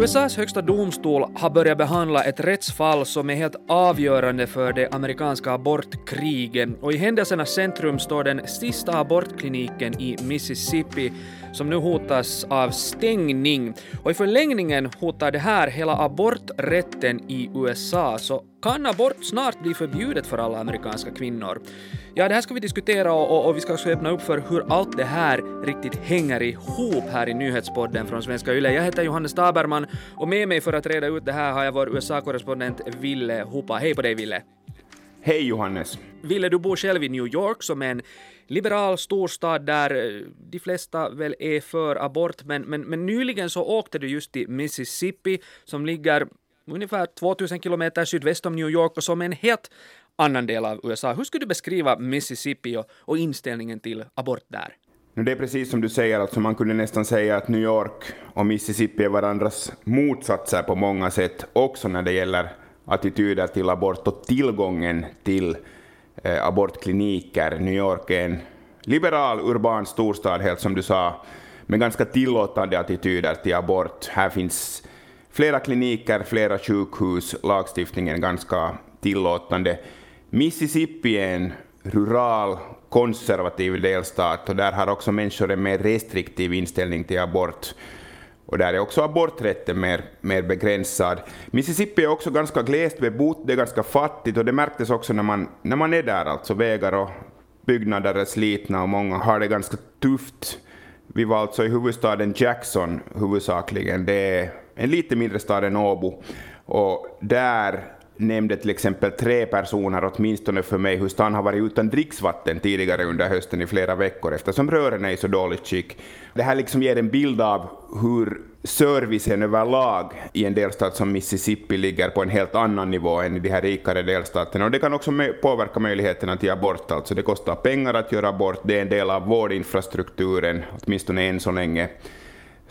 USAs högsta domstol har börjat behandla ett rättsfall som är helt avgörande för det amerikanska abortkriget och i händelsernas centrum står den sista abortkliniken i Mississippi som nu hotas av stängning. Och i förlängningen hotar det här hela aborträtten i USA, så kan abort snart bli förbjudet för alla amerikanska kvinnor? Ja, det här ska vi diskutera och, och, vi ska också öppna upp för hur allt det här riktigt hänger ihop här i nyhetspodden från Svenska Yle. Jag heter Johannes Taberman och med mig för att reda ut det här har jag vår USA-korrespondent Ville Hoppa. Hej på dig Ville! Hej Johannes! Ville, du bor själv i New York som är en liberal storstad där eh, de flesta väl är för abort, men, men, men nyligen så åkte du just till Mississippi som ligger ungefär 2000 kilometer sydväst om New York och som en helt annan del av USA. Hur skulle du beskriva Mississippi och, och inställningen till abort där? Det är precis som du säger, alltså man kunde nästan säga att New York och Mississippi är varandras motsatser på många sätt, också när det gäller attityder till abort och tillgången till eh, abortkliniker. New York är en liberal urban storstad, helt som du sa, med ganska tillåtande attityder till abort. Här finns flera kliniker, flera sjukhus, lagstiftningen ganska tillåtande. Mississippi är en rural, konservativ delstat och där har också människor en mer restriktiv inställning till abort. Och där är också aborträtten mer, mer begränsad. Mississippi är också ganska glest bebott, det är ganska fattigt och det märktes också när man, när man är där. Alltså vägar och byggnader är slitna och många har det ganska tufft. Vi var alltså i huvudstaden Jackson huvudsakligen. Det är en lite mindre stad än Åbo. Och där nämnde till exempel tre personer åtminstone för mig hur stan har varit utan dricksvatten tidigare under hösten i flera veckor eftersom rören är i så dåligt skick. Det här liksom ger en bild av hur servicen överlag i en delstat som Mississippi ligger på en helt annan nivå än i de här rikare delstaterna. Och det kan också påverka möjligheterna till abort. Alltså det kostar pengar att göra abort, det är en del av vårdinfrastrukturen, åtminstone än så länge.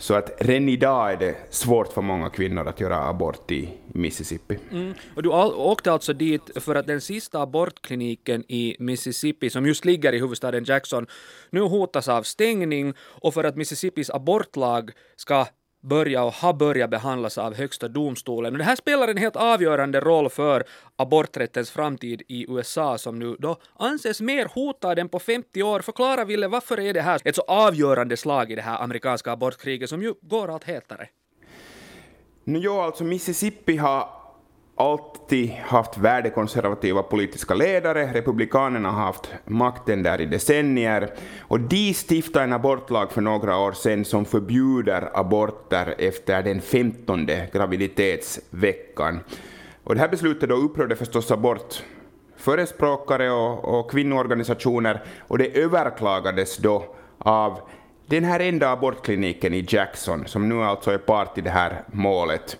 Så att redan idag är det svårt för många kvinnor att göra abort i Mississippi. Mm. Och du åkte alltså dit för att den sista abortkliniken i Mississippi, som just ligger i huvudstaden Jackson, nu hotas av stängning och för att Mississippis abortlag ska börja och har börjat behandlas av Högsta domstolen. Och det här spelar en helt avgörande roll för aborträttens framtid i USA som nu då anses mer hotad än på 50 år. Förklara Ville, varför är det här ett så avgörande slag i det här amerikanska abortkriget som ju går allt hetare? Nu ja, alltså Mississippi har alltid haft värdekonservativa politiska ledare, republikanerna har haft makten där i decennier, och de stiftade en abortlag för några år sedan som förbjuder aborter efter den femtonde graviditetsveckan. Och det här beslutet då upprörde förstås abort förespråkare och, och kvinnoorganisationer, och det överklagades då av den här enda abortkliniken i Jackson, som nu alltså är part i det här målet.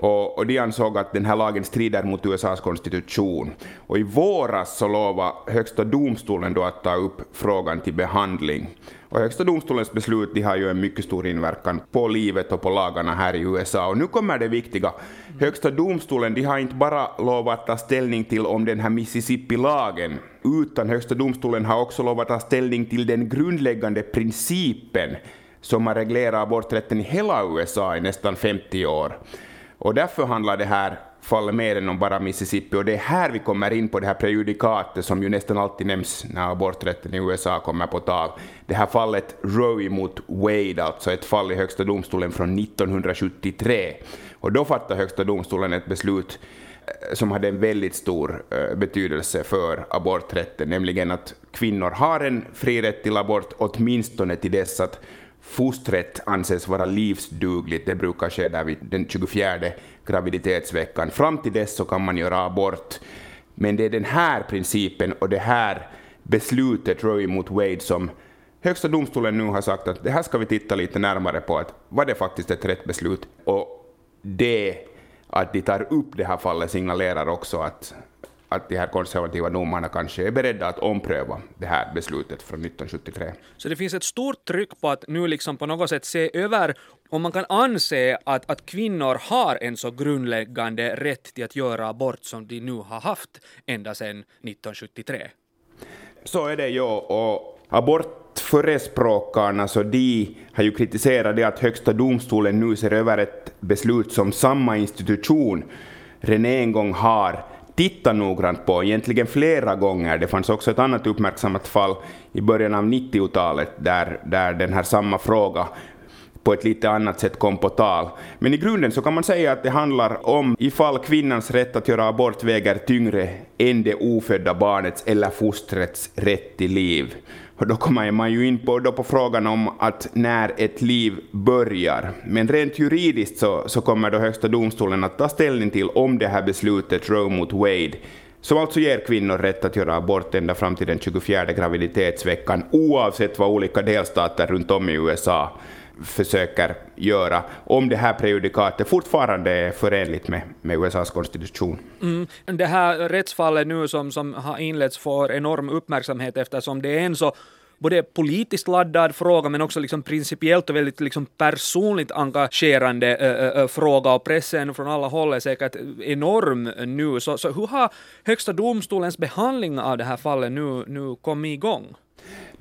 Och, och de ansåg att den här lagen strider mot USAs konstitution. Och i våras så lovade Högsta domstolen då att ta upp frågan till behandling. Och Högsta domstolens beslut de har ju en mycket stor inverkan på livet och på lagarna här i USA. Och nu kommer det viktiga. Högsta domstolen de har inte bara lovat att ta ställning till om den här Mississippi-lagen, utan Högsta domstolen har också lovat att ta ställning till den grundläggande principen som har reglerat aborträtten i hela USA i nästan 50 år. Och därför handlar det här fallet mer än om bara Mississippi, och det är här vi kommer in på det här prejudikatet som ju nästan alltid nämns när aborträtten i USA kommer på tal. Det här fallet Roe mot Wade, alltså ett fall i Högsta domstolen från 1973. Och då fattade Högsta domstolen ett beslut eh, som hade en väldigt stor eh, betydelse för aborträtten, nämligen att kvinnor har en fri rätt till abort åtminstone till dess att fostret anses vara livsdugligt. Det brukar ske där vid den 24 graviditetsveckan. Fram till dess så kan man göra abort. Men det är den här principen och det här beslutet, Roe mot Wade, som Högsta domstolen nu har sagt att det här ska vi titta lite närmare på, att var det faktiskt ett rätt beslut? Och det att de tar upp det här fallet signalerar också att att de här konservativa domarna kanske är beredda att ompröva det här beslutet från 1973. Så det finns ett stort tryck på att nu liksom på något sätt se över om man kan anse att, att kvinnor har en så grundläggande rätt till att göra abort som de nu har haft ända sedan 1973. Så är det ju, och abort abortförespråkarna så de har ju kritiserat det att Högsta domstolen nu ser över ett beslut som samma institution redan en gång har titta noggrant på, egentligen flera gånger. Det fanns också ett annat uppmärksammat fall i början av 90-talet där, där den här samma fråga på ett lite annat sätt kom på tal. Men i grunden så kan man säga att det handlar om ifall kvinnans rätt att göra abort väger tyngre än det ofödda barnets eller fostrets rätt till liv. Och då kommer man ju in på, då på frågan om att när ett liv börjar. Men rent juridiskt så, så kommer då Högsta domstolen att ta ställning till om det här beslutet Roe mot Wade som alltså ger kvinnor rätt att göra abort ända fram till den 24 graviditetsveckan oavsett vad olika delstater runt om i USA försöker göra, om det här prejudikatet fortfarande är förenligt med, med USAs konstitution. Mm. Det här rättsfallet nu som, som har inletts får enorm uppmärksamhet eftersom det är en så både politiskt laddad fråga men också liksom principiellt och väldigt liksom personligt engagerande äh, äh, fråga och pressen från alla håll är säkert enorm nu. Så, så hur har Högsta domstolens behandling av det här fallet nu, nu kommit igång?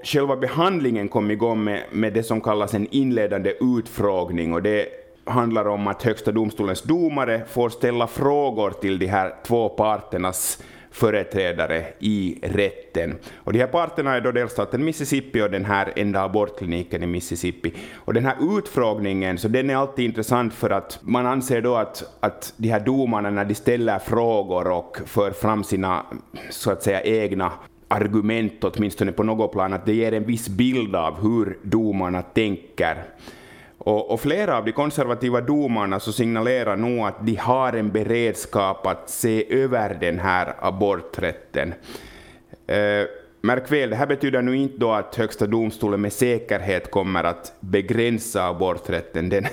Själva behandlingen kom igång med, med det som kallas en inledande utfrågning och det handlar om att Högsta domstolens domare får ställa frågor till de här två parternas företrädare i rätten. Och de här parterna är då delstaten Mississippi och den här enda abortkliniken i Mississippi. Och den här utfrågningen, så den är alltid intressant för att man anser då att, att de här domarna när de ställer frågor och för fram sina så att säga egna argument, åtminstone på något plan, att det ger en viss bild av hur domarna tänker. Och, och, flera av de konservativa domarna så signalerar nog att de har en beredskap att se över den här aborträtten. Eh, märk väl, det här betyder nu inte då att Högsta domstolen med säkerhet kommer att begränsa aborträtten. Den,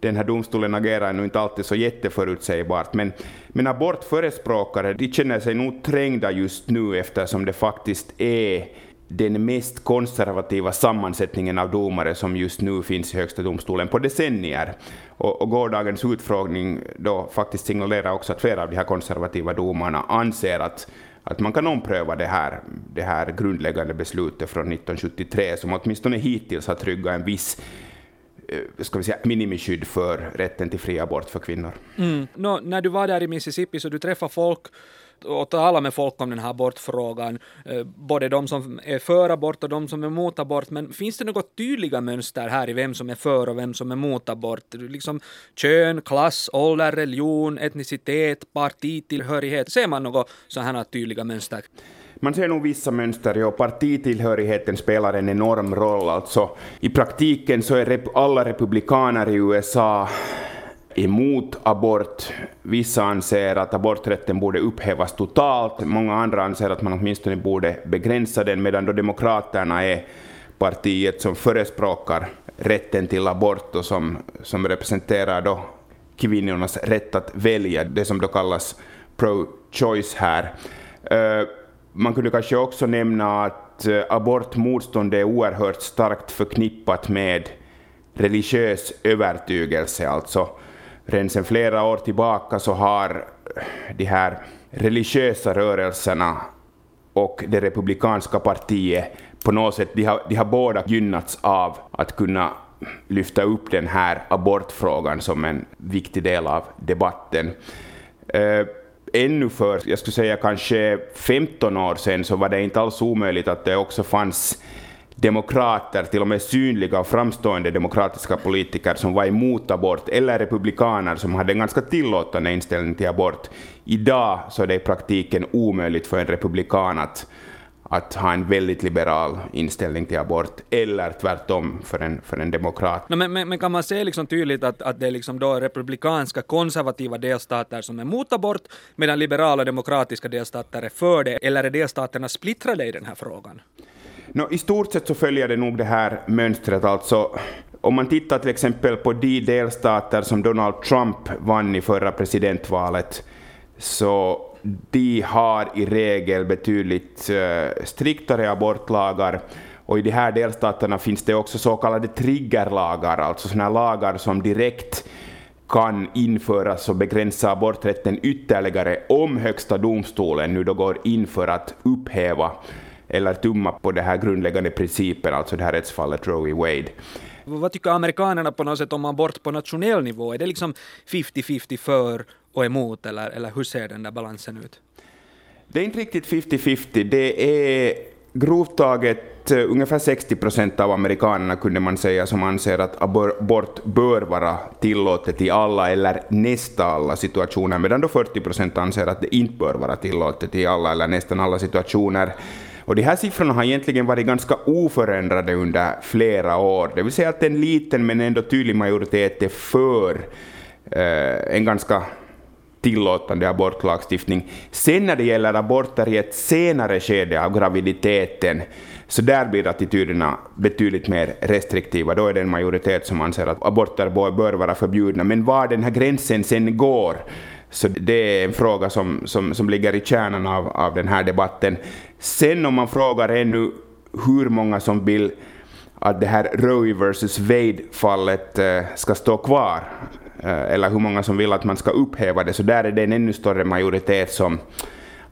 den här domstolen agerar nu inte alltid så jätteförutsägbart, men, men abortförespråkare de känner sig nog trängda just nu eftersom det faktiskt är den mest konservativa sammansättningen av domare som just nu finns i Högsta domstolen på decennier. Och, och gårdagens utfrågning då faktiskt signalerar också att flera av de här konservativa domarna anser att att man kan ompröva det här, det här grundläggande beslutet från 1973 som åtminstone hittills har tryggat en viss Eh, ska vi säga, minimiskydd för rätten till fri abort för kvinnor. Mm. No, när du var där i Mississippi så du träffade folk och tala med folk om den här abortfrågan, eh, både de som är för abort och de som är mot abort, men finns det något tydliga mönster här i vem som är för och vem som är mot abort? Liksom kön, klass, ålder, religion, etnicitet, partitillhörighet, ser man något sådana här tydliga mönster? Man ser nog vissa mönster, och partitillhörigheten spelar en enorm roll. Alltså, I praktiken så är alla republikaner i USA emot abort. Vissa anser att aborträtten borde upphävas totalt, många andra anser att man åtminstone borde begränsa den, medan då Demokraterna är partiet som förespråkar rätten till abort och som, som representerar då kvinnornas rätt att välja, det som då kallas pro-choice här. Eh, man kunde kanske också nämna att eh, abortmotstånd är oerhört starkt förknippat med religiös övertygelse. Alltså, redan sedan flera år tillbaka så har eh, de här religiösa rörelserna och det republikanska partiet på något sätt, de har, de har båda gynnats av att kunna lyfta upp den här abortfrågan som en viktig del av debatten. Eh, ännu för, jag skulle säga kanske 15 år sedan, så var det inte alls omöjligt att det också fanns demokrater, till och med synliga och framstående demokratiska politiker som var emot abort, eller republikaner som hade en ganska tillåtande inställning till abort. Idag så är det i praktiken omöjligt för en republikan att att ha en väldigt liberal inställning till abort, eller tvärtom för en, för en demokrat. No, men, men, men, kan man se liksom tydligt att, att det är liksom då republikanska konservativa delstater som är mot abort, medan liberala demokratiska delstater är för det, eller är delstaterna splittrade i den här frågan? No, I stort sett så följer det nog det här mönstret. Alltså, om man tittar till exempel på de delstater som Donald Trump vann i förra presidentvalet, så de har i regel betydligt uh, striktare abortlagar och i de här delstaterna finns det också så kallade triggerlagar, alltså sådana lagar som direkt kan införas och begränsa aborträtten ytterligare om Högsta domstolen nu då går in för att upphäva eller tumma på den här grundläggande principen, alltså det här rättsfallet Roe v. Wade. Vad tycker amerikanerna på något sätt om abort på nationell nivå? Är det liksom 50-50 för och emot, eller, eller hur ser den där balansen ut? Det är inte riktigt 50-50. Det är grovt taget eh, ungefär 60 procent av amerikanerna kunde man säga som anser att abort bör vara tillåtet i alla eller nästan alla situationer, medan då 40 procent anser att det inte bör vara tillåtet i alla eller nästan alla situationer. Och de här siffrorna har egentligen varit ganska oförändrade under flera år, det vill säga att en liten men ändå tydlig majoritet är för eh, en ganska tillåtande abortlagstiftning. Sen när det gäller aborter i ett senare skede av graviditeten, så där blir attityderna betydligt mer restriktiva. Då är det en majoritet som anser att aborter bör vara förbjudna. Men var den här gränsen sen går, så det är en fråga som, som, som ligger i kärnan av, av den här debatten. Sen om man frågar ännu hur många som vill att det här Roe vs Wade-fallet eh, ska stå kvar, eh, eller hur många som vill att man ska upphäva det, så där är det en ännu större majoritet som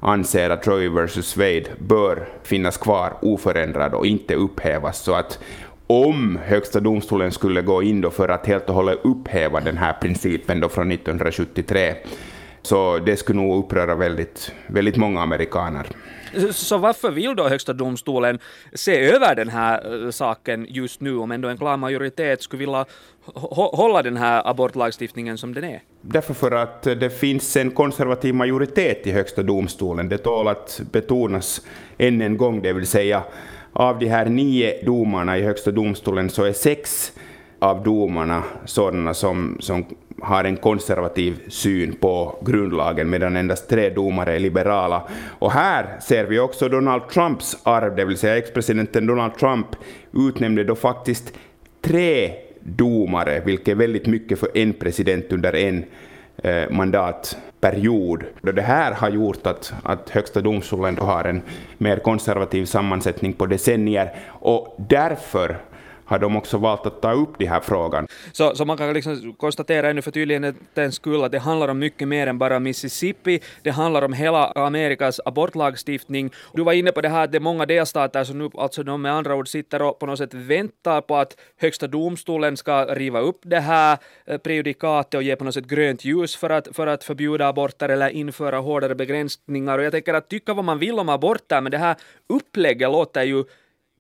anser att Roe vs Wade bör finnas kvar oförändrad och inte upphävas. Så att om Högsta domstolen skulle gå in då för att helt och hållet upphäva den här principen då från 1973, så det skulle nog uppröra väldigt, väldigt många amerikaner. Så varför vill då Högsta domstolen se över den här eh, saken just nu, om ändå en klar majoritet skulle vilja hålla den här abortlagstiftningen som den är? Därför för att det finns en konservativ majoritet i Högsta domstolen. Det tål att betonas än en gång, det vill säga av de här nio domarna i Högsta domstolen så är sex av domarna sådana som, som har en konservativ syn på grundlagen medan endast tre domare är liberala. Och här ser vi också Donald Trumps arv, det vill säga ex-presidenten Donald Trump utnämnde då faktiskt tre domare, vilket är väldigt mycket för en president under en eh, mandatperiod. Det här har gjort att, att Högsta domstolen har en mer konservativ sammansättning på decennier och därför har de också valt att ta upp den här frågan. Så, så man kan liksom konstatera ännu för tydlighetens skull att det handlar om mycket mer än bara Mississippi. Det handlar om hela Amerikas abortlagstiftning. Du var inne på det här att det är många delstater som nu alltså de med andra ord sitter och på något sätt väntar på att högsta domstolen ska riva upp det här eh, prejudikatet och ge på något sätt grönt ljus för att, för att förbjuda aborter eller införa hårdare begränsningar. Och jag tänker att tycka vad man vill om aborter, men det här upplägget låter ju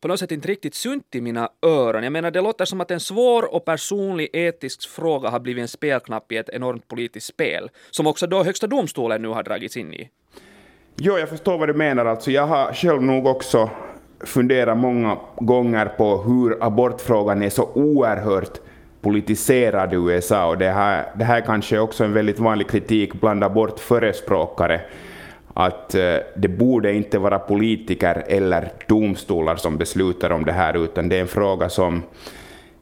på något sätt inte riktigt sunt i mina öron. Jag menar, det låter som att en svår och personlig etisk fråga har blivit en spelknapp i ett enormt politiskt spel, som också då Högsta domstolen nu har dragits in i. Jo, jag förstår vad du menar. Alltså, jag har själv nog också funderat många gånger på hur abortfrågan är så oerhört politiserad i USA och det här, det här kanske är också en väldigt vanlig kritik bland abortförespråkare att eh, det borde inte vara politiker eller domstolar som beslutar om det här, utan det är en fråga som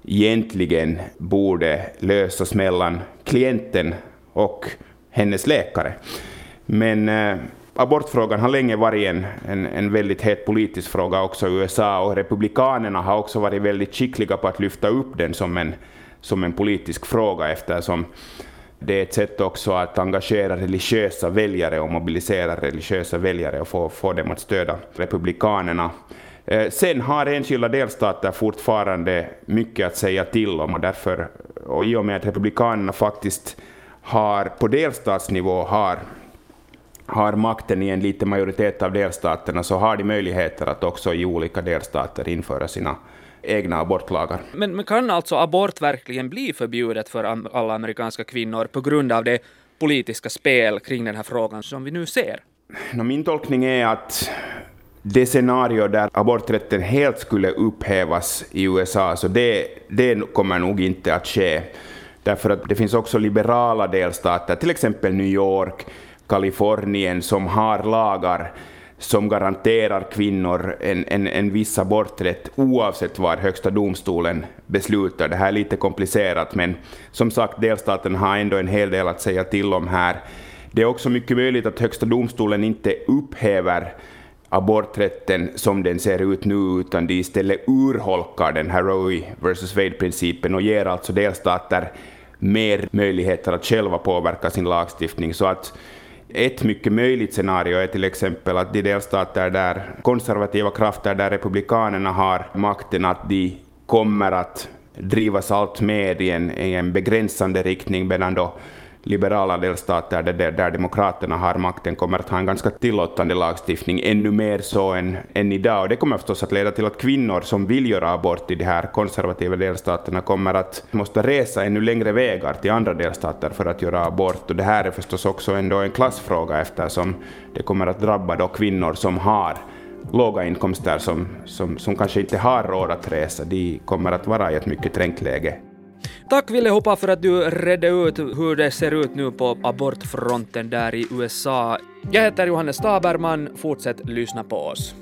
egentligen borde lösas mellan klienten och hennes läkare. Men eh, abortfrågan har länge varit en, en, en, väldigt het politisk fråga också i USA och republikanerna har också varit väldigt skickliga på att lyfta upp den som en, som en politisk fråga eftersom det är ett sätt också att engagera religiösa väljare och mobilisera religiösa väljare och få, få dem att stödja republikanerna. Eh, sen har enskilda delstater fortfarande mycket att säga till om och därför, och i och med att republikanerna faktiskt har på delstatsnivå har, har makten i en liten majoritet av delstaterna så har de möjligheter att också i olika delstater införa sina egna abortlagar. Men, men kan alltså abort verkligen bli förbjudet för alla amerikanska kvinnor på grund av det politiska spel kring den här frågan som vi nu ser? Min tolkning är att det scenario där aborträtten helt skulle upphävas i USA, så det, det kommer nog inte att ske. Därför att det finns också liberala delstater, till exempel New York, Kalifornien, som har lagar som garanterar kvinnor en, en, en viss aborträtt oavsett vad Högsta domstolen beslutar. Det här är lite komplicerat, men som sagt, delstaten har ändå en hel del att säga till om här. Det är också mycket möjligt att Högsta domstolen inte upphäver aborträtten som den ser ut nu, utan de istället urholkar den här Roe vs Wade-principen och ger alltså delstater mer möjligheter att själva påverka sin lagstiftning. Så att ett mycket möjligt scenario är till exempel att de delstater där konservativa krafter, där republikanerna har makten, att de kommer att drivas allt mer i en, i en begränsande riktning, medan då liberala delstater där, där demokraterna har makten kommer att ha en ganska tillåtande lagstiftning, ännu mer så än, än idag. Och det kommer förstås att leda till att kvinnor som vill göra abort i de här konservativa delstaterna kommer att måste resa ännu längre vägar till andra delstater för att göra abort. Och det här är förstås också ändå en klassfråga eftersom det kommer att drabba då kvinnor som har låga inkomster som, som, som kanske inte har råd att resa, de kommer att vara i ett mycket trängt läge. Tack Ville Hoppa för att du redde ut hur det ser ut nu på abortfronten där i USA. Jag heter Johannes Taberman, fortsätt lyssna på oss.